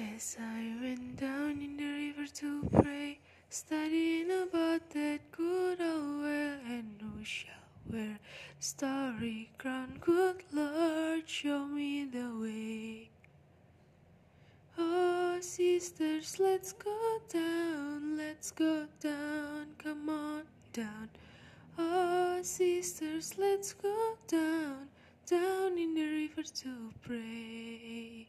As I went down in the river to pray, studying about that good old well, and who shall wear the starry crown? Good Lord, show me the way. Oh, sisters, let's go down, let's go down, come on down. Oh, sisters, let's go down, down in the river to pray.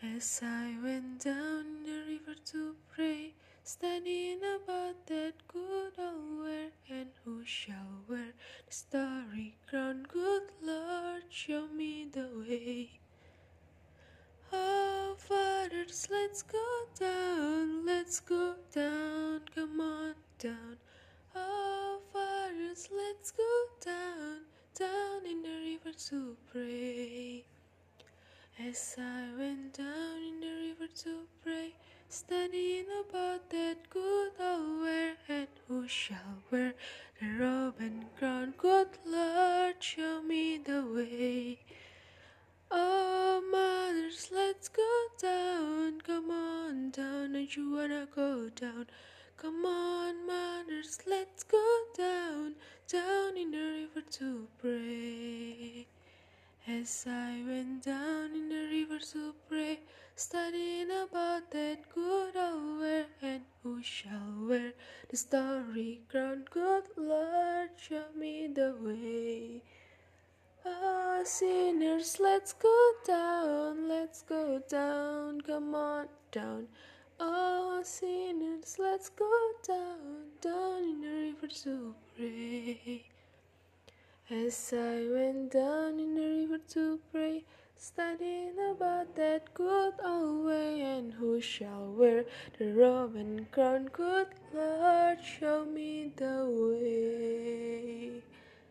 As I went down the river to pray, studying about that good old wear, and who shall wear the starry crown? Good Lord, show me the way. Oh, fathers, let's go down, let's go down, come on down. Oh, fathers, let's go down, down in the river to pray. As I went down studying about that good old wear, and who shall wear the robe and crown? Good Lord, show me the way. Oh, mothers, let's go down, come on down, don't you wanna go down? Come on, mothers, let's go down, down in the river to pray. As I went down in the river to pray, studying about that good hour and who shall wear the starry crown? Good Lord, show me the way. Ah, sinners, let's go down, let's go down, come on down. Oh, sinners, let's go down, down in the river to pray. As I went down in the river to pray, studying about that good old way, and who shall wear the robe and crown? Good Lord, show me the way.